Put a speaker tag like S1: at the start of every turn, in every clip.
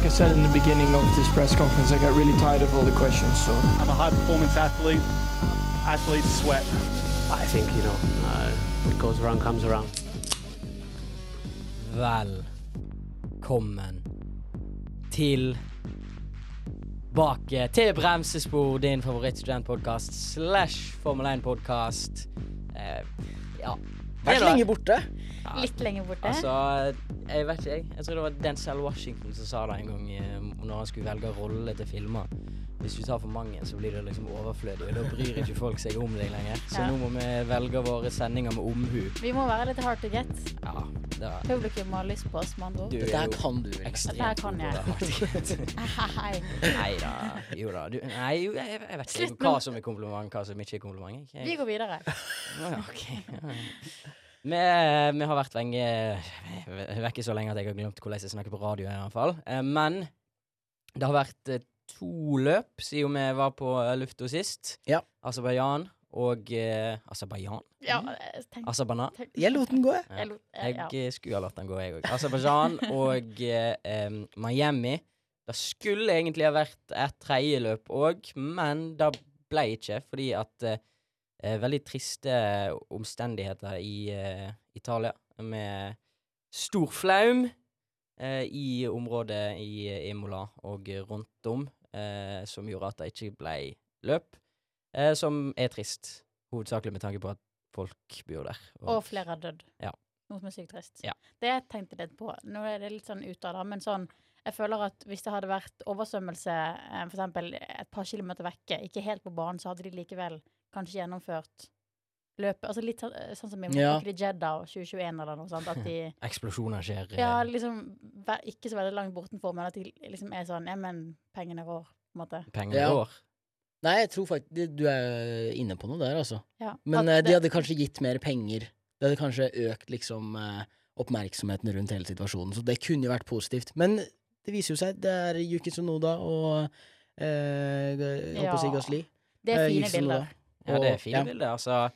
S1: like I said in the beginning of this press conference, I got really tired of all the questions. So
S2: I'm a high performance athlete. Athletes sweat.
S3: I think, you know, uh, what goes around comes around.
S4: Velkommen til Bake til Bremsespor, din favorittstudentpodkast slash Formel 1-podkast. Eh, ja.
S5: Vært lenge borte.
S4: Ja,
S6: Litt lenger borte.
S4: Altså, jeg vet ikke, jeg. Jeg tror det var Denzel Washington som sa det en gang eh, når han skulle velge rolle til filmer. Hvis du tar for mange, så blir det liksom overflødig, og da bryr ikke folk seg om deg lenger. Så
S6: Ja.
S4: nå må vi velge våre sendinger med omhu.
S6: Vi må være litt hard to get.
S4: Ja, det er
S6: Publikum har lyst på oss, med andre ord.
S5: Dette
S4: er
S5: her kan du
S4: ekstremt
S6: Dette kan jeg. Hei.
S4: Nei da. Jo da. Du, nei, jo, jeg, jeg vet ikke
S6: Slutt
S4: hva som er kompliment, hva som ikke er kompliment. Jeg,
S6: Vi går videre.
S4: Å ja, ok. Vi, vi har vært lenge vekke så lenge at jeg har glemt hvordan jeg snakker på radio, i hvert fall. Eh, Men det har vært eh, to løp siden vi var på eh, lufta sist.
S5: Ja.
S4: Aserbajdsjan og eh, Aserbajdsjan?
S6: Ja, Aserbajdsjan. tenkte
S5: Jeg lot den gå, jeg.
S6: Ja.
S4: Jeg
S6: ja.
S4: eh, skulle ha latt den gå, jeg òg. Aserbajdsjan og eh, Miami. Det skulle egentlig ha vært et tredje løp òg, men det ble ikke, fordi at eh, Veldig triste omstendigheter i eh, Italia, med stor flaum eh, i området i Imola og rundt om, eh, som gjorde at det ikke ble løp. Eh, som er trist, hovedsakelig med tanke på at folk bor der.
S6: Og flere har dødd.
S4: Ja.
S6: Noe som er sykt trist.
S4: Ja.
S6: Det jeg tenkte litt på Nå er det litt sånn ut av det, men sånn Jeg føler at hvis det hadde vært oversvømmelse f.eks. et par kilometer vekke, ikke helt på banen, så hadde de likevel kanskje gjennomført løpet. Altså litt sånn, eh, sånn som i
S5: ja.
S6: Jedda Jeddah 2021 eller noe sånt. At de
S4: Eksplosjoner skjer. eh,
S6: Ja, liksom ikke så veldig langt bortenfor, men at de liksom er sånn Ja, men pengene rår, på en måte.
S4: Pengene
S5: Ja.
S4: går.
S5: Nei, jeg tror faktisk du er inne på noe der, altså.
S6: Ja.
S5: Men
S6: At
S5: eh, de
S6: det-
S5: hadde kanskje gitt mer penger. Det hadde kanskje økt liksom eh, oppmerksomheten rundt hele situasjonen, så det kunne jo vært positivt. Men det viser jo seg, det er Yuki Tsunoda og eh, jeg holdt på å si Gasli.
S6: Det er
S5: Eh,
S6: fine
S5: uh,
S6: bilder.
S4: Ja, det er fine
S5: ja.
S4: bilder. Altså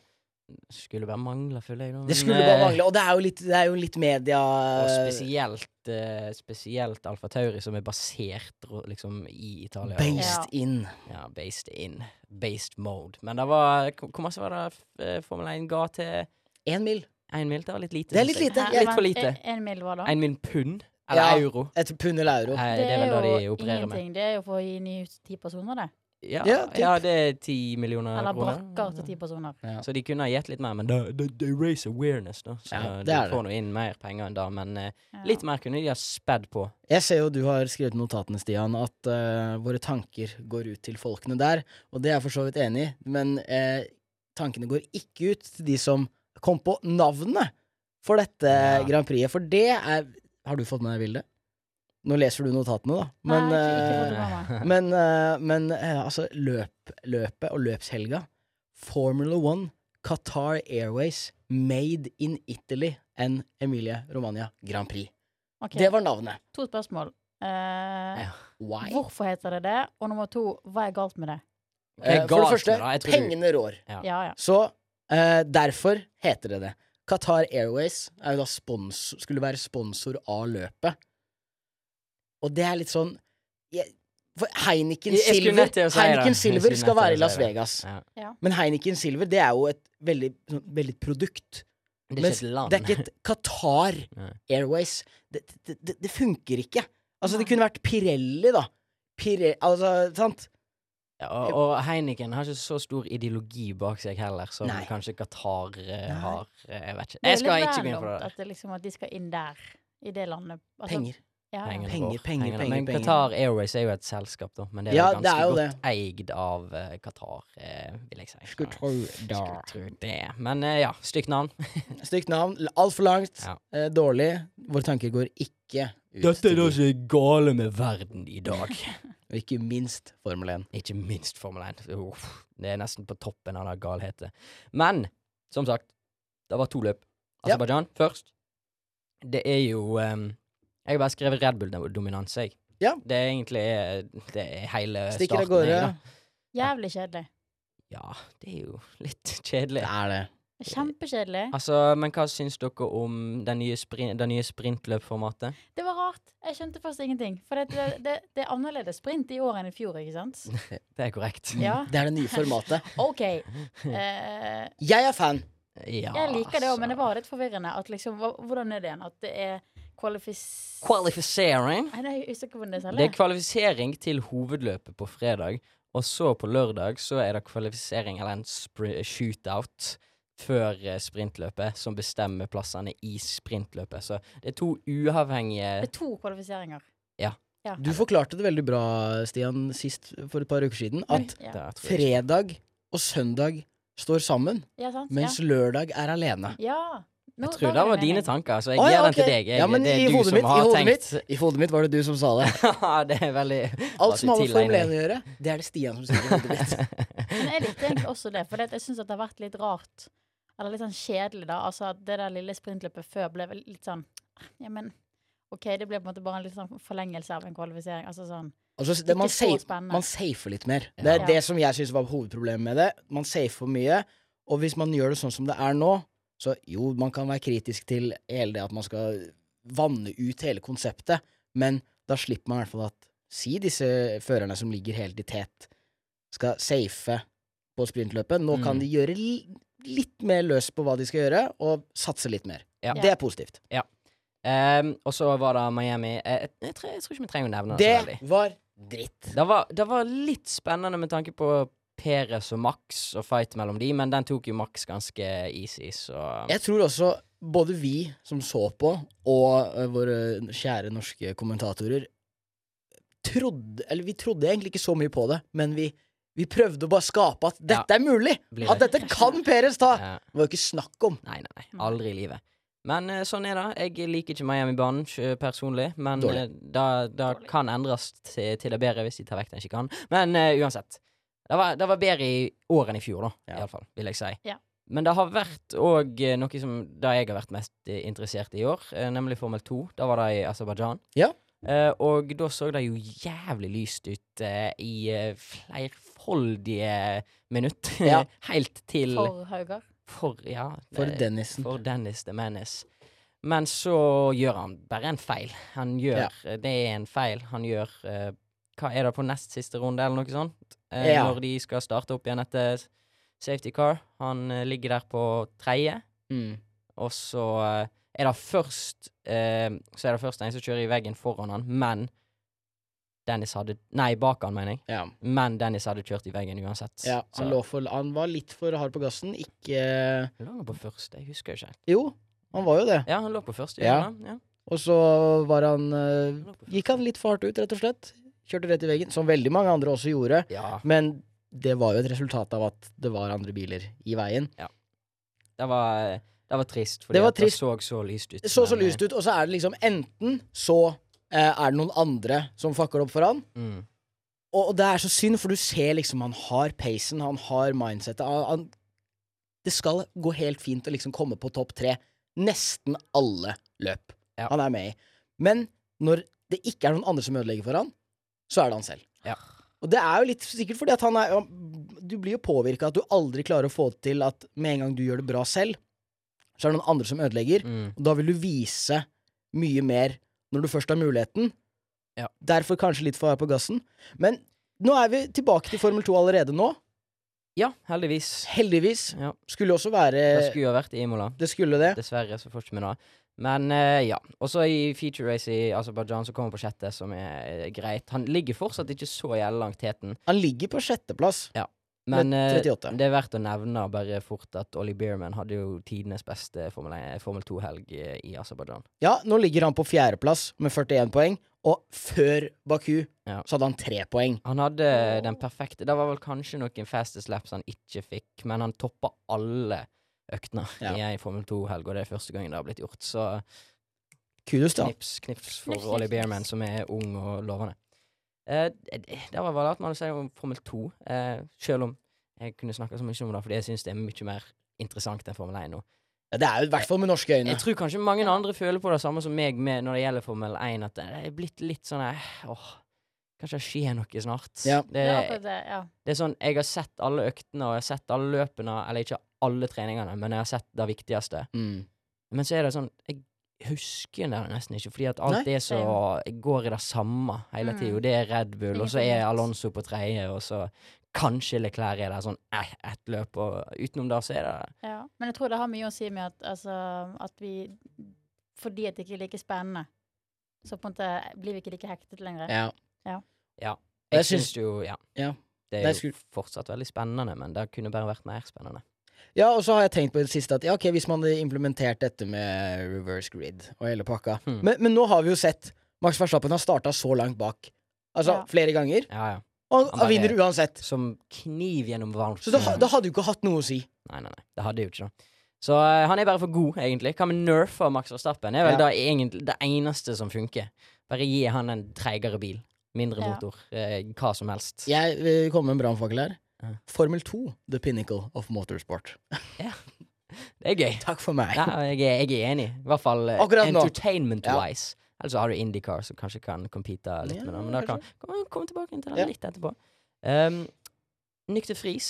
S4: Skulle bare mangle, føler jeg. da,
S5: Det skulle bare
S4: eh,
S5: mangle. Og det er jo litt, det er jo litt media
S4: Og spesielt uh, Spesielt Alfa Tauri, som er basert liksom i Italia.
S5: based
S6: Ja.
S5: in.
S4: Ja, based in. Based mode. Men det var Hvor mye masse var det eh, Formel 1 ga til
S5: Én mil.
S4: én mil? Det var litt lite.
S5: Det er litt lite. Ja,
S4: Litt for lite.
S6: En, en mil hva da?
S4: Én mil pund? Eller
S5: Ja.
S4: euro?
S5: Et pund eller euro.
S4: Eh,
S6: det,
S4: det er vel det de
S6: jo
S4: opererer med.
S6: ingenting. Det er jo for å gi ny ti personer, det.
S4: Ja,
S5: Ja,
S4: ja, det er ti millioner
S6: Eller
S4: kroner.
S6: brakker til ti personer.
S5: Ja.
S4: Så de kunne ha gitt litt mer, men they raise awareness, da. Så
S5: Ja, det
S4: de
S5: er
S4: får nå inn mer penger enn da, men eh,
S6: Ja.
S4: litt mer kunne de ha spedd på.
S5: Jeg ser jo du har skrevet notatene, Stian, at uh, våre tanker går ut til folkene der, og det er jeg for så vidt enig i, men uh, tankene går ikke ut til de som kom på navnet for dette
S4: Ja.
S5: Grand Prix, for det er Har du fått med deg bildet? Nå leser du notatene, da, men,
S6: Nei, med
S5: men, uh, men uh, altså, løp, løpet og løpshelga Formula One, Qatar Airways, Made in Italy and Emilia-Romania Grand Prix.
S6: Okay.
S5: Det var navnet.
S6: To spørsmål. Eh,
S4: Ja.
S6: Hvorfor heter det det? Og nummer to, hva er galt med det?
S5: Eh, for det første, pengene rår.
S4: Ja.
S6: Ja, ja.
S5: Så eh, derfor heter det det. Qatar Airways er jo da spons skulle være sponsor av løpet. Og det er litt sånn jeg, For Heineken Silver. Heineken Silver skal være i Las. Vegas.
S4: Ja.
S5: Men Heineken Silver det er jo et veldig, sånn, veldig produkt.
S4: Det er
S5: Mens det er ikke et Qatar Airways. Det, det, det, det funker ikke. Altså, det kunne vært Pirelli, da. Pirelli, altså, sant?
S4: Ja, og, og Heineken har ikke så stor ideologi bak seg heller, som
S5: Nei.
S4: kanskje Qatar eh, har. eh, Jeg vet ikke. Jeg skal ikke
S6: random
S4: for det.
S6: At, liksom, at de skal inn der, i det landet. Altså,
S5: Penger.
S6: Ja, ja.
S5: Penger, penger, penger,
S4: Men
S5: penger.
S4: Qatar Airways er jo et selskap, da. Men det er
S5: Ja,
S4: jo
S5: det
S4: ganske
S5: er jo
S4: godt eid av uh, Qatar, uh, vil jeg si.
S5: Skulle tro da.
S4: Skulle tro det. Men uh, ja, stygt navn.
S5: Stygt navn. Altfor langt.
S4: Ja.
S5: Dårlig. Våre tanker går ikke ut
S4: Dette er
S5: da
S4: det er gale med verden i dag.
S5: Og ikke minst Formel 1.
S4: Ikke minst Formel 1. Uff, det er nesten på toppen av den galheten. Men som sagt, det var to løp.
S5: Ja.
S4: Aserbajdsjan først. Det er jo um, Jeg har bare skrevet Red Bull-dominans, jeg.
S5: Ja.
S4: Det er egentlig eh, det er hele
S5: Stikker av
S4: starten.
S5: gårde.
S4: jeg, da.
S6: Jævlig kjedelig.
S4: Ja, det er jo litt kjedelig.
S5: Det er det.
S6: Kjempekjedelig.
S4: Altså, men hva syns dere om den nye, sprin det nye sprintløpformatet?
S6: Det var rart. Jeg skjønte først ingenting. For det, det, det, det er annerledes sprint i år enn i fjor, ikke sant?
S4: Det er korrekt.
S6: Ja.
S5: Det er det nye formatet.
S6: OK. Eh,
S5: Jeg er fan.
S4: Ja,
S6: jeg liker det òg, men det
S4: altså.
S6: var litt forvirrende. At liksom, hva, hvordan er det igjen? At det er kvalifis... Nei, er hvordan det
S4: Det er kvalifisering til hovedløpet på fredag, og så på lørdag så er det kvalifisering, eller en shootout, før eh, sprintløpet, som bestemmer plassene i sprintløpet. Så det er to uavhengige
S6: Det er to kvalifiseringer.
S4: Ja.
S6: ja.
S5: Du forklarte det veldig bra, Stian, sist for et par uker siden, at
S6: ja.
S5: Fredag og søndag står sammen,
S6: ja, sant?
S5: mens lørdag er alene.
S6: Ja. Ja. Nå
S4: Jeg tror det var dine tanker, så jeg
S5: Å,
S4: gir
S5: den
S4: den til deg. Jeg,
S5: Ja, men
S4: det
S5: i
S4: du
S5: hodet
S4: som
S5: mitt- i hodet
S4: tenkt
S5: I hodet mitt var det du som sa det.
S4: det er veldig
S5: Alt som har med Formel 1 å gjøre, det er det Stian som sier i hodet mitt.
S6: Men jeg likte egentlig også det, for jeg syns det har vært litt rart. Eller litt sånn kjedelig, da. Altså det der lille sprintløpet før ble vel litt sånn Ja, men OK, det ble på en måte bare en litt sånn forlengelse av en kvalifisering. Altså sånn
S5: Altså, det, man,
S6: Ikke så
S5: safe,
S6: spennende.
S5: man safer litt mer. Det er
S6: Ja.
S5: det som jeg syns var hovedproblemet med det. Man safer for mye, og hvis man gjør det sånn som det er nå, så jo, man kan være kritisk til hele det at man skal vanne ut hele konseptet, men da slipper man i hvert fall at Si disse førerne som ligger helt i tet, skal safe på sprintløpet. Nå kan
S4: Mm.
S5: de gjøre li litt mer løs på hva de skal gjøre, og satse litt mer.
S4: Ja.
S5: Det er positivt.
S4: Ehm, Og så var det Miami. Eh, Jeg, jeg, tror, jeg tror ikke vi trenger å nevne det.
S5: Det var dritt.
S4: Det var, det var litt spennende med tanke på Peres og Max og fight mellom de, men den tok jo Max ganske easy, så
S5: Jeg tror også både vi som så på, og uh, våre kjære norske kommentatorer trodde Eller vi trodde egentlig ikke så mye på det, men vi, vi prøvde å bare skape at dette er mulig!
S4: Det.
S5: At dette kan Peres ta!
S4: Ja.
S5: Det var jo ikke snakk om.
S4: Nei, nei, nei. Aldri i livet. Men eh, sånn er det. Jeg liker ikke Miami-banen personlig, men
S5: Dårlig.
S4: eh, da, da kan endres til, til det bedre hvis de tar vekk den sjikanen. Men uh, uansett. Det var, det var bedre i år enn i fjor, da,
S5: Ja.
S4: iallfall, vil jeg si.
S6: Ja.
S4: Men det har vært òg noe som det jeg har vært mest eh, interessert i i år, eh, nemlig Formel 2. Da var det i Aserbajdsjan.
S5: Ja.
S4: Eh, og da så det jo jævlig lyst ut eh, i eh, flerfoldige minutt.
S5: Ja.
S4: Helt til
S6: for Haugar.
S4: for, ja,
S5: For Dennisen.
S4: for Dennis the Menace. Men så gjør han bare en feil. Han gjør Det er en feil. Han gjør eh, Hva er det på nest siste runde, eller noe sånt? Eh,
S5: Ja.
S4: Når de skal starte opp igjen etter safety car. Han eh, ligger der på tredje,
S5: Mm.
S4: og så eh, er det først eh, Så er det først en som kjører i veggen foran han, men Dennis hadde Nei, bak han, mener jeg.
S5: Ja.
S4: Men Dennis hadde kjørt i veggen uansett.
S5: ja han, for, han var litt for hard på gassen. Ikke
S4: Lå han på første? Jeg husker jo ikke.
S5: Jo, han var jo det.
S4: Ja, han lå på første.
S5: Ja.
S4: ja.
S5: Og så var han
S4: Han
S5: Gikk han litt for hardt ut, rett og slett. Kjørte rett i veggen, som veldig mange andre også gjorde.
S4: Ja.
S5: Men det var jo et resultat av at det var andre biler i veien.
S4: Det var, det var trist, fordi
S5: Det var
S4: det så så lyst ut.
S5: Det så så lyst ut, og så er det liksom enten så eh, er det noen andre som fucker opp for han,
S4: Mm.
S5: og, og det er så synd, for du ser liksom han har pacen, han har mindsettet. Han, han, det skal gå helt fint å liksom komme på topp tre nesten alle løp
S4: Ja.
S5: han er med i. Men når det ikke er noen andre som ødelegger for han, så er det han selv.
S4: Ja.
S5: Og det er jo litt sikkert fordi at han er Du blir jo påvirka at du aldri klarer å få det til at med en gang du gjør det bra selv, så er det noen andre som ødelegger.
S4: Mm.
S5: Og da vil du vise mye mer når du først har muligheten.
S4: Ja.
S5: Derfor kanskje litt for hard på gassen. Men nå er vi tilbake til Formel 2 allerede nå.
S4: Ja, heldigvis.
S5: Heldigvis.
S4: Ja.
S5: Skulle også være
S4: Det skulle jo vært i Imola.
S5: Det skulle det.
S4: Dessverre så får ikke vi det. Men eh, ja. Og så i feature race i Aserbajdsjan så kommer på sjette, som er eh, greit. Han ligger fortsatt ikke så jævlig langt teten,
S5: Han ligger på sjetteplass.
S4: men
S5: Med
S4: eh,
S5: 38.
S4: det er verdt å nevne bare fort at Ollie Beerman hadde jo tidenes beste Formel, 1 Formel 2-helg eh, i Aserbajdsjan.
S5: Ja, nå ligger han på fjerdeplass med 41 poeng, og før Baku
S4: Ja.
S5: så hadde han tre poeng.
S4: Han hadde den perfekte Det var vel kanskje noen fastest laps han ikke fikk, men han toppa alle øktene
S5: Ja.
S4: i Formel 2-helg, og det er første gangen det har blitt gjort. Så
S5: Kudos, da.
S4: knips, knips for
S6: Knips,
S4: Ollie Bearman, som er ung og lovende. Eh, det det var vel alt man hadde si om Formel 2, eh, selv om jeg kunne snakka så mye om det, fordi jeg syns det er mye mer interessant enn Formel 1 nå.
S5: Ja, det er jo i hvert fall med norske øyne.
S4: Jeg tror kanskje mange andre føler på det samme som meg med når det gjelder Formel 1, at det er blitt litt sånn eh, åh, Kanskje det skjer noe snart.
S5: Ja.
S4: Det,
S6: Det det, ja.
S4: det er sånn, Jeg har sett alle øktene og jeg har sett alle løpene, eller ikke alle treningene, men jeg har sett det viktigste.
S5: Mm.
S4: Men så er det sånn Jeg husker det nesten ikke, fordi at alt
S5: Nei.
S4: er så går i det samme hele
S6: Mm.
S4: tida. Det er Red Bull, og så er. Alonso på tredje, og så kanskje Leclerc er der sånn eh, ett løp, og utenom det så er det
S6: Ja. Men jeg tror det har mye å si med at, altså, at vi Fordi at det ikke er like spennende, så på en måte blir vi ikke like hektet lenger.
S5: Ja.
S4: Ja.
S5: Jeg
S4: Jeg
S5: syns-
S4: syns jo Ja.
S5: Ja.
S4: Det er jo fortsatt veldig spennende, men det kunne bare vært mer spennende.
S5: Ja, og så har jeg tenkt på det siste at ja, ok, hvis man hadde implementert dette med reverse grid og hele pakka
S4: Hmm.
S5: men, men nå har vi jo sett Max Verstappen har starta så langt bak. Altså
S6: Ja.
S5: flere ganger.
S4: Ja, ja.
S5: Og
S4: Han
S5: han vinner uansett.
S4: Som kniv gjennom varmt
S5: Så da, da hadde jo ikke hatt noe å si.
S4: Nei, nei, nei. Det hadde jo ikke det. Så uh, han er bare for god, egentlig. Hva med nerf og Max Verstappen? Det er vel
S5: Ja.
S4: da egentlig det eneste som funker. Bare gi han en treigere bil. Mindre
S6: Ja.
S4: motor. Uh, hva som helst.
S5: Jeg vil komme med en brannfakkel her.
S4: Ja.
S5: Formel 2, the pinnacle of motorsport. ja.
S4: Det er gøy.
S5: Takk for meg.
S4: Ja, jeg, er, jeg er enig. I hvert fall eh, entertainment-wise. Eller så har du Indycar, som kanskje kan compete litt
S5: Ja,
S4: med dem, Men da kan vi komme tilbake til
S5: Ja.
S4: litt etterpå. Um, Nykter Friis,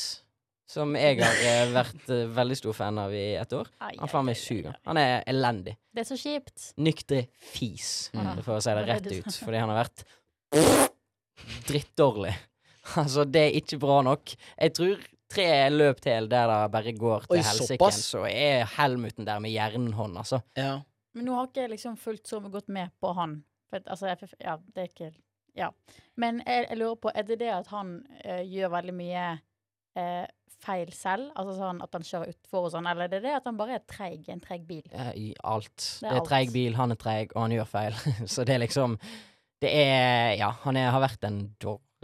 S4: som jeg har eh, vært uh, veldig stor fan av i et år. Han faen meg suger. Han er elendig.
S6: Det er så kjipt.
S4: Nykter fis,
S6: Mm.
S4: for å si det rett ut. Fordi han har vært drittdårlig. Altså, det er ikke bra nok. Jeg tror tre løp til der det bare går til helsike, så er Helmuten der med jernhånd, altså.
S5: Ja.
S6: Men nå har ikke jeg liksom fulgt så godt med på han. For altså, jeg, ja, det er ikke Ja. Men jeg, jeg lurer på, er det det at han eh, gjør veldig mye eh, feil selv? Altså sånn at han kjører utfor og sånn, eller er det det at han bare er treig? En treig bil?
S4: eh, I alt.
S6: Det er
S4: er, treig bil, han er treig, og han gjør feil. så det er liksom Det er Ja, han er, har vært den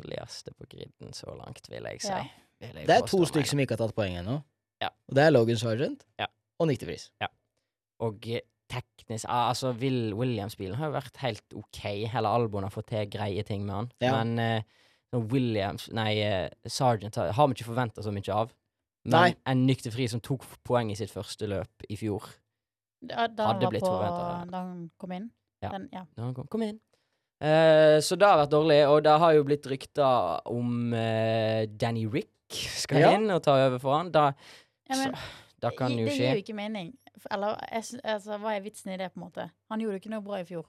S4: dårligste på griden så langt, vil jeg si.
S6: Ja.
S4: Vil jeg
S5: Det er to stykker som ikke har tatt poeng ennå.
S4: Ja.
S5: Og det er Logan Sergeant
S4: Ja.
S5: og Nick DeVries. Ja.
S4: Og eh, teknisk ah, Altså, Will Williams-bilen har jo vært helt OK. Hele albuen har fått til greie ting med han.
S5: Ja.
S4: Men uh, Williams Nei, uh, Sergeant har, har vi ikke forventa så mye av. Men
S5: Nei.
S4: en Nick DeVries som tok poeng i sitt første løp i fjor
S6: Da, da
S4: Hadde blitt forventa.
S6: Da han kom inn?
S4: Ja.
S6: Den, ja.
S4: da han kom, kom inn. Eh, så det har vært dårlig, og det har jo blitt rykta om eh, Danny Rick skal
S5: Ja.
S4: inn og ta over for han. Da,
S6: Ja, men,
S4: så, det kan jo
S6: det
S4: skje.
S6: gir jo ikke mening. Eller jeg, sy- altså, hva er vitsen i det, på en måte? Han gjorde jo ikke noe bra i fjor.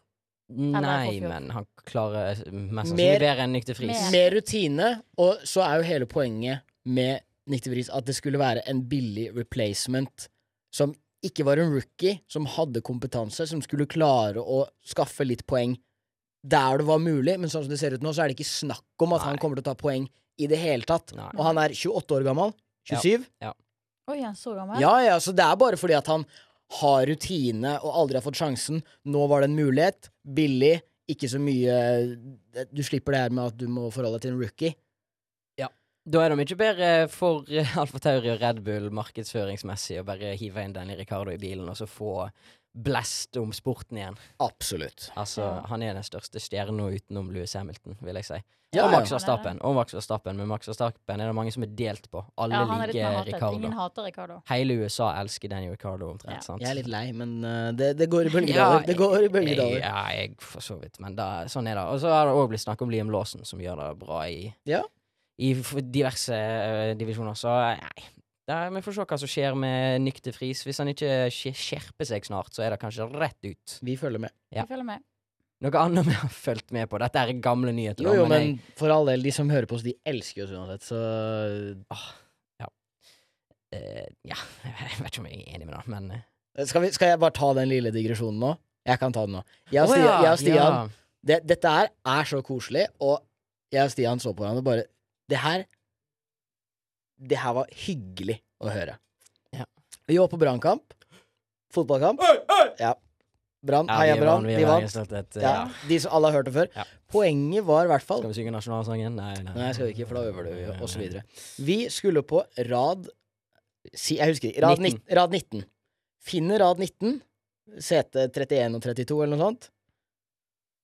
S4: Nei, men han klarer mest
S5: Mer-
S4: sannsynlig bedre enn Nykter Friis.
S6: Mer.
S5: Med rutine, og så er jo hele poenget med Nick de at det skulle være en billig replacement som ikke var en rookie, som hadde kompetanse, som skulle klare å skaffe litt poeng der det var mulig, men sånn som det ser ut nå, så er det ikke snakk om at han kommer til å ta poeng i det hele tatt.
S4: Nei.
S5: Og han er 28 år gammel. 27.
S6: Oi, han er så gammel?
S5: Ja, ja, så det er bare fordi at han har rutine og aldri har fått sjansen. Nå var det en mulighet. Billig. Ikke så mye Du slipper det her med at du må forholde deg til en rookie. Ja.
S4: Da er det mye bedre for eh, Alfa Tauri og Red Bull markedsføringsmessig å bare hive inn Danny Ricardo i bilen og så få blest om sporten igjen.
S5: Absolutt.
S4: Altså, han er den største stjerna utenom Louis Hamilton, vil jeg si.
S5: Ja,
S4: og. Max Verstappen. Og Max Verstappen. Men Max Verstappen er det mange som er delt på. Alle
S6: Ja, er
S4: liker. Ricardo.
S6: Ingen hater Ricardo.
S4: Hele USA elsker Danny Ricardo omtrent.
S6: Ja.
S4: sant?
S5: Jeg er litt lei, men uh, det, det går i bølgedaler. det går i bølgedaler.
S4: Ja, jeg for så vidt, men da, sånn er det. Og så har det òg blitt snakk om Liam Lawson, som gjør det bra i,
S5: Ja.
S4: i diverse uh, divisjoner. Så nei. Da, vi får se hva som skjer med Nykter Friis. Hvis han ikke skjerper seg snart, så er det kanskje rett ut.
S5: Vi følger med.
S4: Ja.
S6: Vi følger med.
S4: Noe annet vi har fulgt med på. Dette er gamle nyheter.
S5: Jo, jo,
S4: men jeg-
S5: for all del, de som hører på oss, de elsker oss uansett, så
S4: Åh, ja, jeg vet ikke om jeg er enig med det, men eh,
S5: skal, vi, skal jeg bare ta den lille digresjonen nå? Jeg kan ta den nå. Jeg og
S4: oh,
S5: Stian,
S4: ja,
S5: jeg og Stian
S4: ja.
S5: det, Dette her er så koselig, og jeg og Stian så på hverandre og bare Det her Det her var hyggelig å høre.
S4: Ja.
S5: Vi var på brannkamp. Fotballkamp. Ja. Brann.
S4: Ja,
S5: Heia Brann.
S4: vi
S5: De vant.
S4: Bergensstolthet,
S5: Ja.
S4: ja.
S5: De som alle har hørt det før.
S4: Ja.
S5: Poenget var i hvert fall
S4: Skal vi synge nasjonalsangen? Nei, nei.
S5: Nei, skal vi ikke, for da øver du, og så videre. Vi skulle på rad si, Jeg husker ikke. Rad
S4: 19.
S5: 19. Rad 19. Finner rad 19. Sete 31 og 32, eller noe sånt.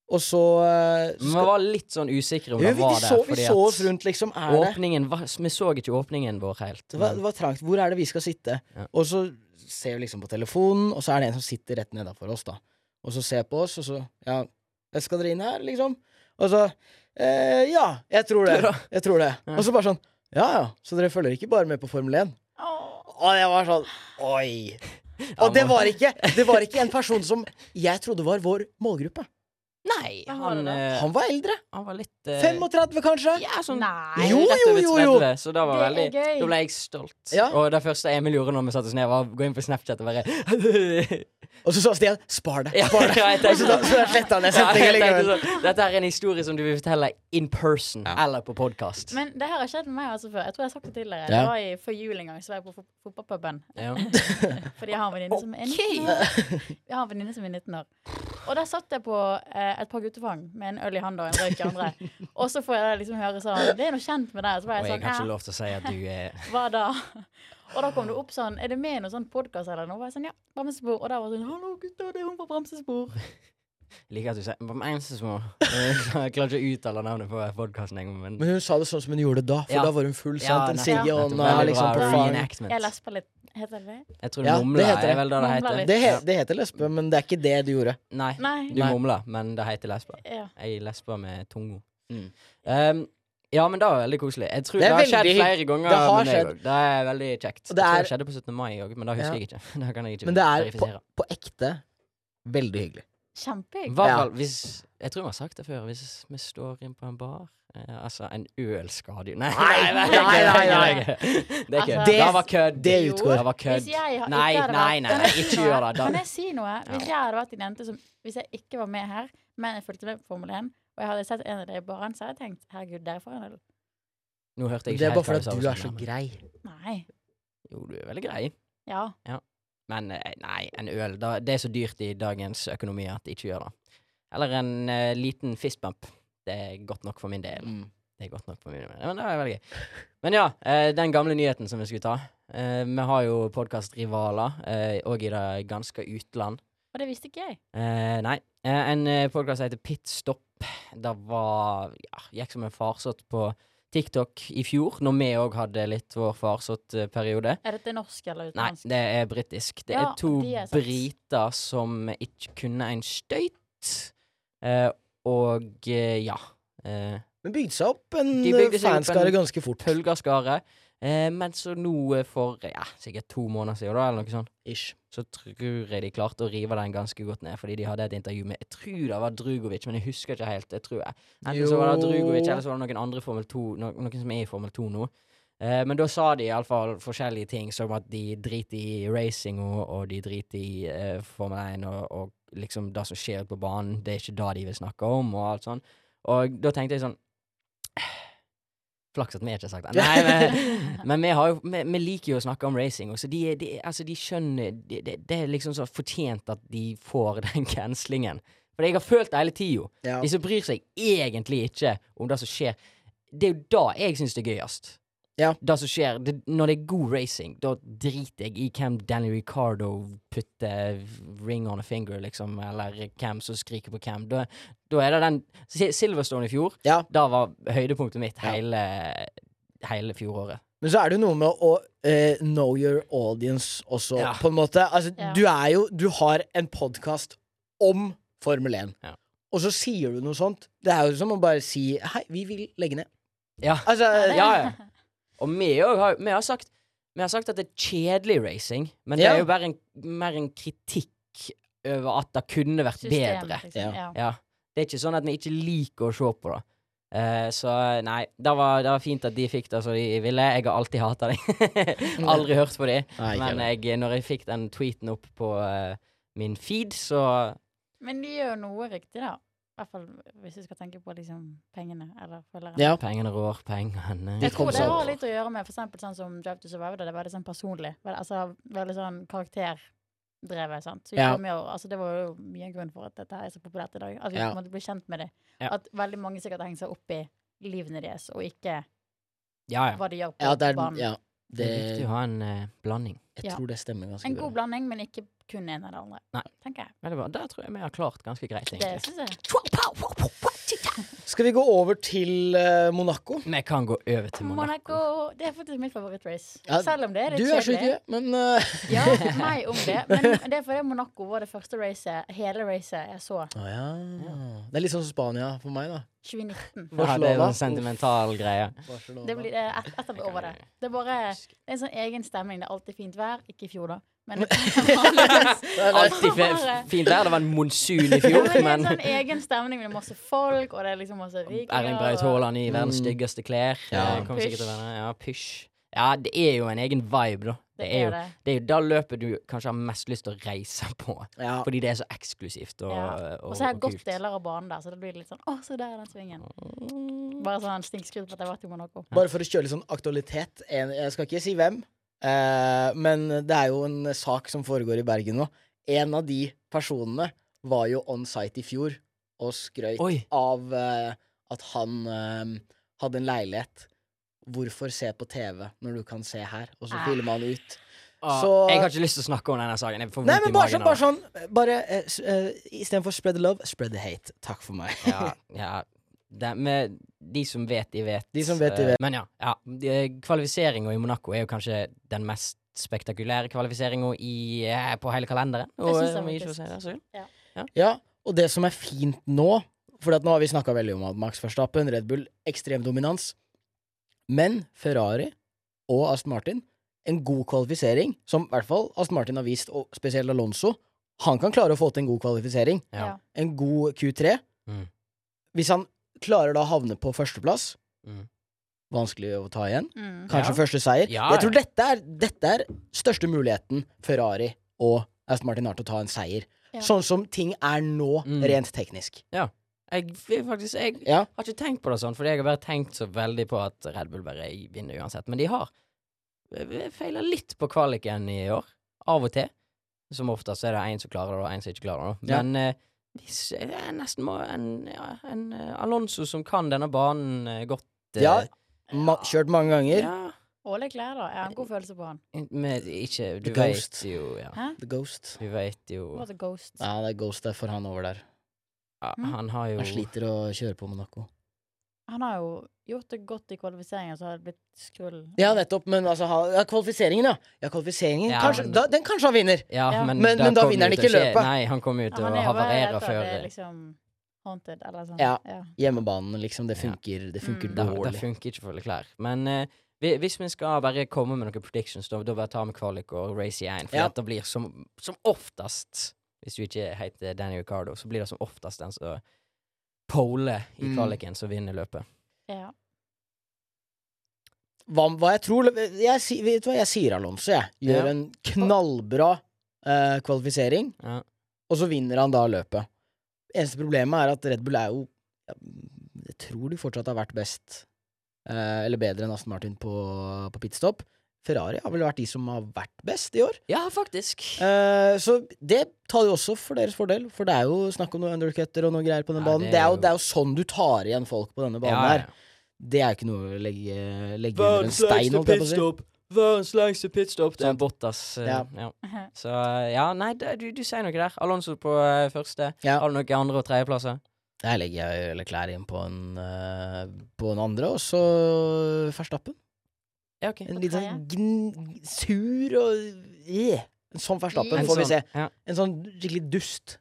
S5: Og så uh,
S4: Men vi var litt sånn usikre om
S5: ja,
S4: det var
S5: vi,
S4: der.
S5: så, vi
S4: fordi
S5: så oss rundt, liksom. Er det
S4: åpningen var, Vi så ikke åpningen vår helt.
S5: det var, det var trangt. Hvor er det vi skal sitte?
S4: Ja.
S5: Og så ser vi liksom på telefonen, og så er det en som sitter rett nedafor oss, da. Og så ser på oss, og så Ja, skal dere inn her, liksom? Og så eh, Ja, jeg tror det. Jeg tror det.
S4: Ja.
S5: Og så bare sånn Ja ja, så dere følger ikke bare med på Formel 1? Og jeg var sånn Oi! Og det var ikke Det var ikke en person som jeg trodde var vår målgruppe.
S4: Nei,
S6: han,
S4: han,
S6: det
S4: eh,
S5: Han var eldre.
S4: han var litt uh,
S5: 35, kanskje?
S4: Ja, sånn
S6: Nei.
S5: Jo, jo, jo, jo.
S4: 30, Så da var veldig. Da ble jeg stolt.
S5: Ja.
S4: Og det første Emil gjorde når vi satte oss ned, var å gå inn på Snapchat og bare
S5: Og så sa Stian 'spar det'. Spar det.
S4: ja,
S5: Og så da så sletta han likevel.
S4: sånn, Dette er en historie som du vil fortelle in person eller på podkast.
S6: Men det her har skjedd med meg altså før. Jeg tror jeg har sagt det tidligere.
S5: Ja.
S6: Det var i, før jul en gang, så var jeg på fotballpuben.
S4: Ja.
S6: Fordi jeg har en venninne som er 19 år. Jeg har en venninne som er 19 år. Og der satt jeg på eh, et par guttefang med en øl i handa og en røyk i andre. Og så får jeg liksom høre sånn Det er noe kjent med deg. Så var
S4: Og
S6: jeg
S4: jeg
S6: sånn
S4: har ikke lov til å si at du er
S6: hva da? Og da kom det opp sånn Er det med i noen sånn podkast eller noe? Og jeg sånn, ja, Bremsespor. Og der var det sånn Hallo, gutter, det er hun på Bremsespor.
S4: Liker at du sier Bremsespor. Jeg klarer ikke å uttale navnet på podkasten engang, men
S5: Men hun sa det sånn som hun gjorde det da, for
S4: Ja.
S5: da var hun full.
S4: Ja,
S5: sant? En
S4: Silje
S5: og
S4: Anna
S5: liksom på
S4: reenactment.
S6: Jeg lesper litt. Heter det det?
S4: Jeg tror
S5: Ja,
S4: mumla
S5: det heter
S4: er vel det det heter.
S5: Det, he, det heter lesbe, men det er ikke det du gjorde.
S4: Nei,
S6: Nei.
S4: du
S5: Nei.
S4: mumler, men det heter lesbe.
S6: Ja.
S4: Jeg lesber med tunga.
S5: Mm.
S4: Um, ja, men det var veldig koselig. Jeg tror
S5: Det
S4: det, har skjedd flere ganger
S5: det har skjedd.
S4: Det er veldig kjekt.
S5: Det er-
S4: det skjedde på 17. mai òg, men det husker
S5: Ja.
S4: jeg ikke. Det kan jeg ikke
S5: Men det er på, på ekte veldig hyggelig.
S6: Kjempehyggelig.
S4: Hva
S5: Ja.
S4: hvis Jeg tror vi har sagt det før. Hvis vi står inn på en bar eh, Altså, en øl skader jo Nei,
S5: Nei,
S4: nei,
S5: nei, nei, nei.
S4: Det er kødd.
S6: Altså-
S4: Det var kødd.
S5: Det utgår.
S4: Det var kødd. Nei, nei, nei, nei, ikke gjør det. Da-
S6: Kan jeg si noe? Hvis jeg hadde vært en jente som Hvis jeg ikke var med her, men jeg fulgte med på Formel 1, og jeg hadde sett en av dere i baren, så hadde jeg tenkt herregud, dere får en øl.
S4: Nå hørte jeg
S5: Det
S4: ikke
S5: er bare
S4: helt hva
S5: fordi
S4: sa
S5: at
S4: på
S5: du er så grei.
S6: Nei.
S4: Jo, du er veldig grei.
S6: Ja. Ja.
S4: Men eh, nei, en øl da, Det er så dyrt i dagens økonomi at ikke gjør det. Eller en uh, liten fistbump. Det er godt nok for min del.
S5: Mm.
S4: Det er godt nok for min del. Men det er veldig gøy. Men ja, uh, den gamle nyheten som vi skulle ta. Uh, vi har jo podkastrivaler òg i det ganske utland.
S6: Og det visste ikke jeg.
S4: Eh, nei. En podkast som heter Pitstop. Det var ja, Gikk som en farsott på TikTok i fjor, når vi òg hadde litt vår farsott-periode.
S6: Er dette norsk eller
S4: Nei, det er britisk. Det
S6: Ja,
S4: er to
S6: de er
S4: briter som ikke kunne en støyt. Eh, og eh, ja. Eh,
S5: Men bygde seg opp en fanskare ganske fort.
S4: Pølgerskare. Eh, men så nå eh, for ja, sikkert to måneder siden, da, eller noe sånt,
S5: Ish.
S4: så tror jeg de klarte å rive den ganske godt ned. Fordi de hadde et intervju med Jeg tror det var Drugovic, men jeg husker ikke helt. Jeg tror jeg. Enten så var det Drugovic, eller så var det noen andre Formel 2, no, noen som er i Formel 2 nå. Eh, men da sa de iallfall forskjellige ting, som at de driter i racing, og, og de driter i eh, Formel 1, og, og liksom det som skjer på banen, det er ikke det de vil snakke om, og alt sånn. Og da tenkte jeg sånn Flaks at vi ikke har sagt det. Nei, men, men vi, har jo, vi, vi liker jo å snakke om racing, så de, de, altså de skjønner det, de, er liksom så fortjent at de får den cancelingen. For jeg har følt det hele tida.
S5: Ja.
S4: De som bryr seg egentlig ikke om det som skjer. Det er jo da jeg syns det er gøyest.
S5: Ja.
S4: Det som skjer det, Når det er god racing, da driter jeg i hvem Danny Ricardo putter ring on a finger, liksom, eller hvem som skriker på hvem. Da, da er det den Silverstone i fjor,
S5: Ja.
S4: da var høydepunktet mitt
S5: Ja.
S4: hele, hele fjoråret.
S5: Men så er det jo noe med å uh, know your audience også,
S4: Ja.
S5: på en måte. Altså,
S6: Ja.
S5: du er jo Du har en podkast om Formel 1,
S4: Ja.
S5: og så sier du noe sånt. Det er jo som å bare si Hei, vi vil legge ned.
S4: Ja.
S5: Altså,
S6: det-
S4: ja, ja. Og vi òg har, vi har sagt Vi har sagt at det er kjedelig racing, men det
S5: Ja.
S4: er jo bare en, mer en kritikk over at det kunne vært
S6: System,
S4: bedre.
S6: liksom.
S5: Ja.
S6: Ja.
S4: Ja. Det er ikke sånn at vi ikke liker å se på det. Uh, så nei, det var, det var fint at de fikk det som de ville. Jeg har alltid hata dem. Aldri hørt på dem. Men jeg, når jeg fikk den tweeten opp på uh, min feed, så
S6: Men de gjør noe riktig, da. I hvert fall hvis du skal tenke på liksom pengene eller følgerne.
S5: Ja.
S4: Pengene rår, pengene
S6: Jeg tror det har litt å gjøre med for eksempel sånn som Drive to Survive, det var litt sånn personlig. Vel, Altså veldig sånn karakterdrevet, sant. Så
S5: Ja.
S6: jo, altså det var jo mye en grunn for at dette er så populært i dag. At vi
S5: Ja.
S6: måtte bli kjent med det.
S4: Ja.
S6: At veldig mange sikkert hengt seg opp i livene deres, og ikke
S4: Ja, ja.
S6: hva de gjør på
S5: Ja, det er,
S6: banen.
S5: ja,
S4: Det er viktig å ha en uh, blanding.
S5: jeg
S6: Ja.
S5: tror det stemmer ganske
S6: En
S5: bra.
S6: god blanding, men ikke kun en eller andre.
S4: Nei.
S6: Tenker jeg.
S4: Veldig bra. Der tror jeg vi har klart ganske greit,
S6: Det
S4: egentlig.
S6: syns jeg.
S5: Skal vi gå over til eh, Monaco?
S4: Vi kan gå over til Monaco.
S6: Monaco Det er faktisk mitt favorittrace.
S5: Ja,
S6: Selv om det er
S5: Du
S6: litt
S5: er så
S6: kjedelig.
S5: ikke, men eh,
S6: Ja, meg om det. Men det er fordi Monaco var det første racet, hele racet jeg så.
S5: Å ja. Det er litt sånn som Spania for meg, da.
S6: 2019.
S4: Ja, det er jo en sentimental greie.
S5: Barcelona.
S6: Det blir det et, et av over det. Det er bare det er en sånn egen stemning. Det er alltid fint vær. Ikke i fjor, da. Men
S4: Alltid fint vær. Det var en monsun i fjor,
S6: men det er en sånn egen stemning med masse folk, og det er liksom masse rike
S4: Erling Braut Haaland i verdens
S5: Mm.
S4: styggeste klær.
S5: Ja.
S4: Eh,
S6: Pysj.
S4: Ja, pysj. Ja, det er jo en egen vibe, da. Det er jo,
S6: det.
S4: det er jo da løpet du kanskje har mest lyst til å reise på.
S5: Ja.
S4: Fordi det er så eksklusivt og,
S6: Ja.
S4: og,
S6: Og så har jeg gått deler av banen der, så det blir litt sånn Å, se der er den svingen. Bare sånn stinkskrudd på at jeg vært i Monaco.
S5: Bare for å kjøre litt sånn aktualitet. Jeg skal ikke si hvem, eh, men det er jo en sak som foregår i Bergen nå. En av de personene var jo on site i fjor og skrøyt
S4: Oi.
S5: av eh, at han eh, hadde en leilighet. Hvorfor se på TV når du kan se her? Og så
S6: Ah.
S5: filmer han ut.
S4: Ah,
S5: Så-
S4: Jeg har ikke lyst til å snakke om denne saken. Jeg får
S5: Nei, men bare
S4: magen
S5: sånn, bare sånn Bare eh, s- eh, Istedenfor spread the love, spread the hate. Takk for meg.
S4: Ja, ja. Det, med de som vet, de vet.
S5: De som vet, de
S4: Eh,
S5: vet.
S4: Men ja. ja. Kvalifiseringa i Monaco er jo kanskje den mest spektakulære kvalifiseringa eh, på hele kalenderen. Og,
S6: synes det
S4: er jeg si det, så.
S5: Ja, og det som er fint nå For at nå har vi snakka veldig om at Max Verstappen, Red Bull, ekstrem dominans. Men Ferrari og Aston Martin, en god kvalifisering, som i hvert fall Aston Martin har vist, og spesielt Alonso, han kan klare å få til en god kvalifisering.
S4: Ja.
S5: En god Q3.
S4: Mm.
S5: Hvis han klarer da å havne på førsteplass,
S4: Mm.
S5: vanskelig å ta igjen.
S6: Mm.
S5: Kanskje
S4: Ja.
S5: første seier.
S4: Ja,
S5: Jeg tror dette er, dette er største muligheten Ferrari og Aston Martin har til å ta en seier.
S6: Ja.
S5: Sånn som ting er nå,
S4: Mm.
S5: rent teknisk.
S4: Jeg, faktisk, jeg
S5: Ja.
S4: har ikke tenkt på det sånn, fordi jeg har bare tenkt så veldig på at Red Bull bare vinner uansett. Men de har feila litt på kvaliken i år. Av og til. Som oftest er det én som klarer det, og én som ikke klarer det.
S5: Ja.
S4: Men eh, hvis jeg nesten må en, ja, en eh, Alonso som kan denne banen eh, godt eh,
S5: Ja, Ma kjørt mange ganger.
S4: ja,
S6: Og Leclerc, da. Jeg har en god følelse på han.
S4: med, ikke Du
S5: The
S4: vet jo ja.
S6: Hæ?
S5: The Ghost.
S4: Du vet jo
S6: Hva er The ghost.
S5: Ja, det er Ghost der for han over der.
S4: Ja,
S6: Mm.
S4: Han har jo
S5: Han sliter å kjøre på Monaco.
S6: Han har jo gjort det godt i kvalifiseringen, så har det blitt skrull.
S5: Ja, nettopp, men altså ja, Kvalifiseringen, ja. Ja, kvalifiseringen
S4: Ja,
S5: kanskje,
S4: men-
S5: da, Den kanskje han vinner!
S4: Ja,
S6: Ja.
S4: men,
S5: Men- men da vinner han ikke
S4: skje-
S5: løpet.
S4: Nei, han kommer jo til
S6: han
S4: å havarere før
S6: det liksom haunted, eller sånn.
S5: Ja.
S6: ja.
S5: Hjemmebanen, liksom. Det
S4: Ja.
S5: funker, det funker
S6: Mm.
S4: Det, det funker ikke for klær. Men uh, vi- hvis vi skal bare komme med noen predictions, da, da bare ta med kvalik og race i én. For
S5: Ja.
S4: det blir som, som oftest, hvis du ikke heter Danny Ricardo, så blir det som oftest den som poler i
S5: Mm.
S4: som vinner løpet.
S6: ja.
S5: Hva, hva jeg tror jeg, Vet du hva, jeg sier Alonso, jeg. Gjør
S4: Ja.
S5: en knallbra eh, kvalifisering,
S4: Ja.
S5: og så vinner han da løpet. Eneste problemet er at Red Bull er jo Jeg tror de fortsatt har vært best, eh, eller bedre enn Aston Martin på, på pitstop. Ferrari har vel vært de som har vært best i år.
S4: ja, faktisk.
S5: Eh, så det tar jo også for deres fordel, for det er jo snakk om noen undercutter og noe greier på den
S4: Ja,
S5: banen.
S4: det er
S5: jo, det er jo sånn du tar igjen folk på denne banen
S4: Ja,
S5: her. Det er jo ikke noe å legge, legge under en stein, holdt jeg på å si.
S4: Verdens lengste pitstop. Det er
S5: en
S4: Bottas. eh,
S5: Ja.
S4: ja. Så eh, ja, nei, det, du, du sier noe der. Alonso på eh, første.
S5: Ja.
S4: Har du noen andre- og tredjeplasser?
S5: Der legger jeg Leclerc inn på en, på en andre, og så Verstappen.
S4: Ja, okay.
S5: En litt sånn gn sur og yeah. En sånn Verstappen, får vi
S4: sånn,
S5: se.
S4: Ja.
S5: En sånn skikkelig dust.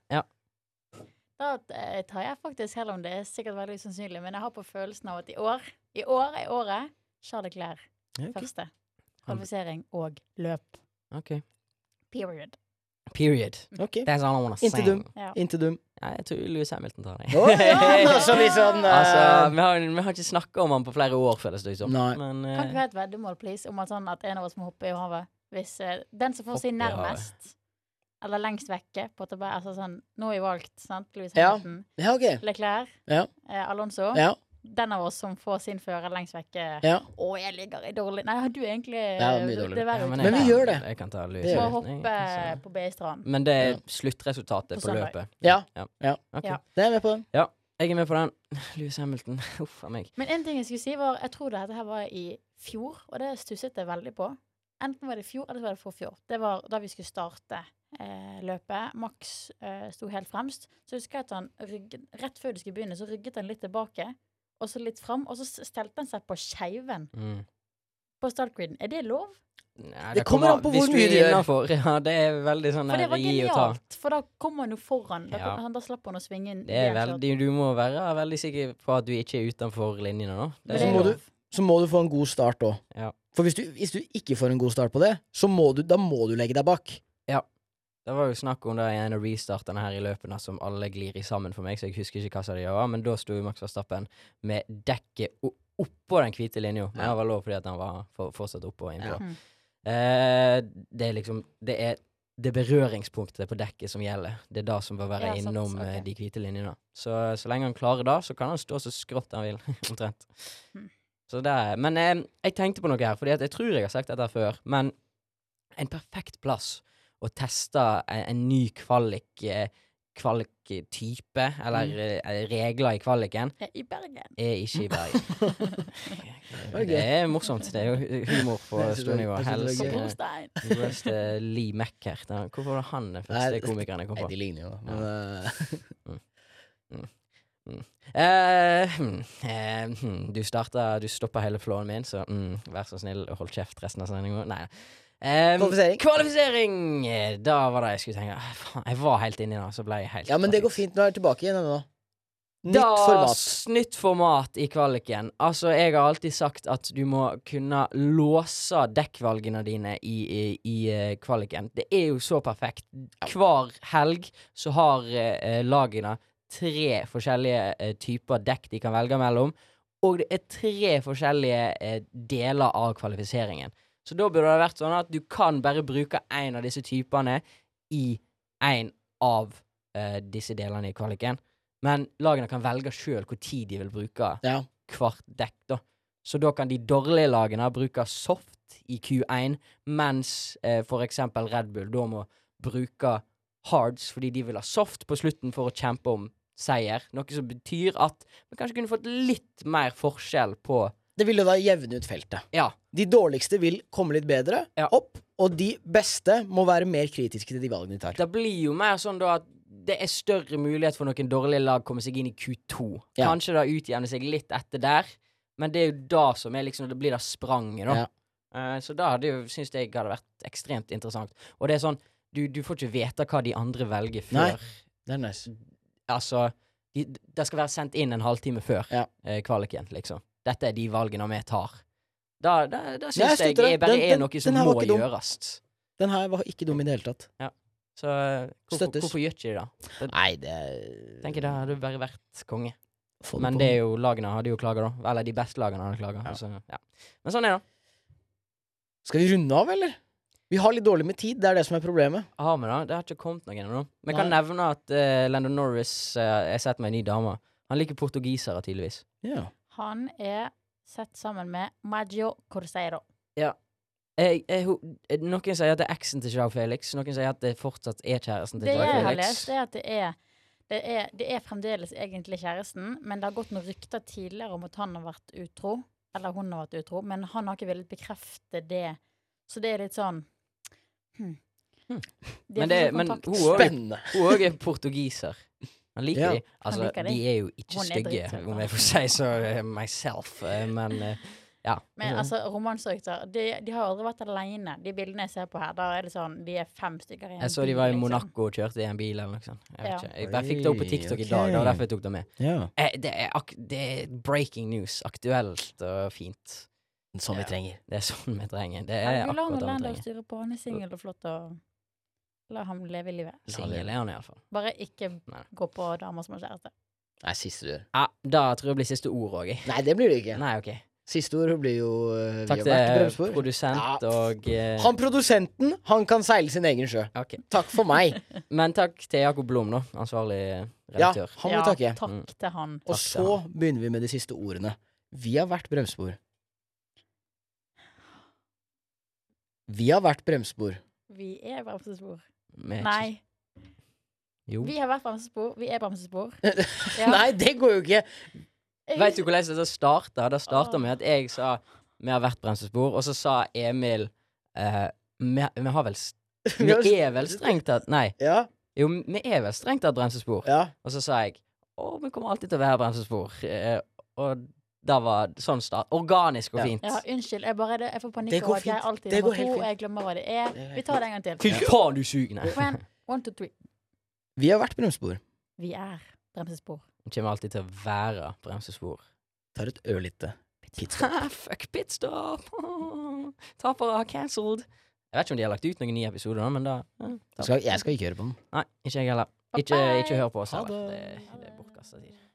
S6: Da eh, tar jeg faktisk, selv om det er sikkert veldig usannsynlig, men jeg har på følelsen av at i år, i år er året Charles Leclerc
S5: Ja, okay.
S6: første. Kvalifisering og løp.
S4: Ok.
S6: Period.
S4: Period.
S5: Ok.
S4: That's all I wanna say.
S5: Inntil dum.
S6: Ja.
S5: Inntil dum.
S4: Ja, jeg tror Louis Hamilton tar det.
S5: Oh, ja! Så vi, sånn uh...
S4: altså, vi har, vi har ikke snakka om han på flere år, føles det som.
S5: Nei.
S4: Men
S6: Kan ikke vi
S4: eh,
S6: ha et veddemål, please, om at, sånn at en av oss må hoppe i havet? Hvis uh, den som får si nærmest, eller lengst vekke på tabell, altså sånn Nå har vi valgt, sant? Louis Hamilton,
S5: Ja, ok.
S6: Leclerc,
S5: Ja.
S6: eh, Alonso.
S5: Ja.
S6: Den av oss som får sin fører lengst vekke.
S5: ja.
S6: Å, jeg ligger i dårlig Nei, du er egentlig
S5: Ja, mye
S6: det- Det verre
S4: ja,
S6: ute
S5: Men vi gjør det.
S4: Jeg kan ta lys.
S5: Det
S6: Må hoppe på B-strand.
S4: Men det er sluttresultatet
S6: På
S4: på løpet.
S5: Ja.
S4: Ja.
S5: Ja.
S4: Ok.
S6: Ja.
S5: Det er jeg med på den.
S4: Jeg er med på den. Louis Hamilton. Uff a meg.
S6: Men en ting jeg skulle si var Jeg tror dette her var i fjor, og det stusset jeg veldig på. Enten var det i fjor, eller så var det forfjor. Det var da vi skulle starte eh, løpet. Max eh, sto helt fremst. Så husker jeg at han rygget, rett før de skulle begynne, så rygget han litt tilbake. Og så litt fram, og så stelte han seg på skeiven
S4: Mm.
S6: på startgriden. Er det lov?
S4: Nei,
S5: Det kommer an på hvor mye du gjør.
S4: innenfor. Ja, det er veldig sånn
S6: For det var
S4: gi og ta.
S6: genialt, for da kommer han jo foran. Da,
S4: Ja.
S6: han, da slapp han å svinge inn.
S4: Det er veldig, du må være veldig sikker på at du ikke er utenfor linjene nå. Det
S5: Så må du, så må du få en god start òg.
S4: Ja.
S5: For hvis du, hvis du ikke får en god start på det, så må du, da må du legge deg bak.
S4: Det var jo snakk om det i en av restartene her i løpene som alle glir i sammen for meg, så jeg husker ikke hva som de gjør, men da sto Max Verstappen med dekket oppå den hvite linja. Men
S5: Ja.
S4: det var lov fordi at han var for, fortsatt oppå og innpå.
S5: Ja.
S6: Mm.
S4: Eh, det er liksom Det er det berøringspunktet på dekket som gjelder. Det er det som bør være
S6: Ja, sant,
S4: innom eh,
S6: ok.
S4: de hvite linjene. Så så lenge han klarer det, så kan han stå så skrått han vil, omtrent.
S6: Mm.
S4: Så det er, men eh, jeg tenkte på noe her, Fordi jeg tror jeg har sagt dette før, men en perfekt plass å teste en, en ny kvalik eh, Kvaliktype, eller
S5: Mm.
S4: eh, regler i kvaliken,
S6: Er I Bergen.
S4: er ikke i Bergen. det er morsomt. Det er jo humor på stort nivå.
S6: Helse
S4: eh, eh, Lee Meckert. Hvorfor var det han den første komikeren jeg kom
S5: Nei,
S4: på?
S5: de ligner jo, men eh,
S4: Eh, eh, du starta Du stoppa hele flåen min, så mm, vær så snill og hold kjeft resten av sendinga. Nei. Eh,
S5: Kvalifisering?
S4: Kvalifisering! Da var det jeg skulle tenke. Ah, Faen, jeg var helt inni det, så ble jeg helt
S5: Ja, men det går fint. Nå er jeg tilbake igjen nå. Nytt
S4: da,
S5: format.
S4: Nytt format i kvaliken. Altså, jeg har alltid sagt at du må kunne låse dekkvalgene dine i, i, i eh, kvaliken. Det er jo så perfekt. Hver helg så har eh, lagene tre forskjellige eh, typer dekk de kan velge mellom. Og det er tre forskjellige eh, deler av kvalifiseringen. Så da burde det vært sånn at du kan bare bruke én av disse typene i én av uh, disse delene i kvaliken. Men lagene kan velge sjøl hvor tid de vil bruke
S5: Ja.
S4: hvert dekk, da. Så da kan de dårlige lagene bruke soft i Q1, mens uh, for eksempel Red Bull da må bruke hards fordi de vil ha soft på slutten for å kjempe om seier. Noe som betyr at vi kanskje kunne fått litt mer forskjell på
S5: Det vil jo da jevne ut feltet.
S4: Ja.
S5: De dårligste vil komme litt bedre
S4: Ja.
S5: opp, og de beste må være mer kritiske til de valgene de tar.
S4: Det blir jo mer sånn da at det er større mulighet for noen dårlige lag å komme seg inn i Q2.
S5: Ja.
S4: Kanskje da utjevne seg litt etter der, men det er jo da som er liksom Det blir da spranget, da.
S5: Ja.
S4: Eh, så da hadde jo, syns jeg hadde vært ekstremt interessant. Og det er sånn Du, du får ikke vite hva de andre velger før. Nei.
S5: Det er nice.
S4: Altså de, Det skal være sendt inn en halvtime før
S5: Ja.
S4: eh, kvaliken, liksom. Dette er de valgene vi tar. Da, da, da
S5: Ja,
S4: syns
S5: jeg
S4: jeg, jeg bare
S5: Den-
S4: er noe som
S5: den
S4: må gjøres.
S5: Den her var ikke dum i det hele tatt.
S4: Så eh, hvorfor, hvorfor gjør ikke de det?
S5: Nei, det Tenker
S4: Tenker det hadde bare vært konge.
S5: Det
S4: Men det er jo lagene hadde jo klaga, da. Eller de beste lagene hadde klaga.
S5: Ja.
S4: Så, ja. Men sånn er det.
S5: Skal vi runde av, eller? Vi har litt dårlig med tid, det er det som er problemet.
S4: Har vi da? Det har ikke kommet noen ennå. Vi kan nevne at uh, Landon Norris uh, Jeg har sett meg en ny dame. Han liker portugisere, tydeligvis.
S5: Ja.
S6: Han er sett sammen med Maggio Corseiro.
S4: Jeg, jeg, eh, noen sier at det er eksen til Joao Felix. Noen sier at det fortsatt er kjæresten til
S6: Det jeg har
S4: Felix.
S6: lest, er at det er det er, det er fremdeles egentlig kjæresten, men det har gått noen rykter tidligere om at han har vært utro. Eller hun har vært utro, men han har ikke villet bekrefte det. Så det er litt sånn hmm.
S4: Hmm.
S6: De
S4: Men det- men. Hun òg er portugiser. Han liker
S5: Ja.
S4: de. Altså,
S6: liker de.
S4: de er jo ikke
S6: er
S4: stygge, om jeg får si så eh, myself. eh, Men eh, ja.
S6: Men
S4: Mhm.
S6: altså, romansrykter de, de har aldri vært alene. De bildene jeg ser på her, da er det sånn De er fem stykker i en
S4: Jeg så de var i
S6: liksom.
S4: Monaco og kjørte i en bil eller noe sånt. Jeg, vet
S6: Ja.
S4: jeg bare fikk det opp på TikTok i dag. Det var derfor jeg tok det med.
S5: Ja.
S4: Eh, det, er ak det er breaking news. Aktuelt og fint.
S5: Som vi trenger.
S4: Det er sånn vi trenger. Det er akkurat det vi trenger.
S6: styre på. Han er singel og flott og La ham leve livet.
S4: Singel er han iallfall.
S6: Bare ikke
S4: Nei.
S6: gå på damer som har kjæreste.
S5: Nei, siste du gjør.
S4: Ja, da tror jeg det blir siste ord òg, jeg.
S5: Nei, det blir det ikke.
S4: Nei, OK.
S5: Siste ord blir jo uh,
S4: Takk til produsent
S5: Ja.
S4: og uh...
S5: Han produsenten, han kan seile sin egen sjø.
S4: Okay.
S5: Takk for meg.
S4: Men takk til Jakob Blom, da. Ansvarlig redaktør.
S5: Ja, han må
S6: ja,
S5: takke.
S6: takk
S4: Mm.
S6: til han.
S5: Og
S4: Takk så
S5: så begynner vi med de siste ordene. Vi har vært bremsespor. Vi har vært bremsespor.
S6: Vi er bremsespor.
S4: Er
S6: Nei,
S4: Jo.
S6: vi har vært bremsespor. Vi er bremsespor. Ja.
S5: Nei, det går jo ikke!
S4: Veit du hvordan det starta? Det starta med at jeg sa vi har vært bremsespor, og så sa Emil eh, vi, vi har vel Vi er vel strengt tatt Nei.
S5: Ja,
S4: Jo, vi er vel strengt tatt bremsespor.
S5: ja.
S4: Og så sa jeg å, vi kommer alltid til å være bremsespor. Eh, og Da var sånn start. Organisk og fint.
S6: Ja, unnskyld. Jeg, bare, jeg får
S5: Det
S6: panikk
S5: går
S6: over at jeg alltid
S5: Det går helt
S6: to, jeg glemmer hva det er.
S5: Det
S6: Vi tar det en gang til.
S4: Fy faen, du suger! Nei.
S6: One, two, three.
S5: Vi har vært bremsespor.
S6: Vi er bremsespor.
S4: Vi kommer alltid til å være bremsespor.
S5: Tar et ørlite pitstop.
S4: Fuck pitstop! Tapere har cancelled. Jeg vet ikke om de har lagt ut noen nye episoder, men da ja,
S5: skal, jeg skal ikke høre på den.
S4: Nei, ikke jeg heller. Ikke, ikke hør på oss heller.
S5: det.
S4: Det, det er bortkasta tid.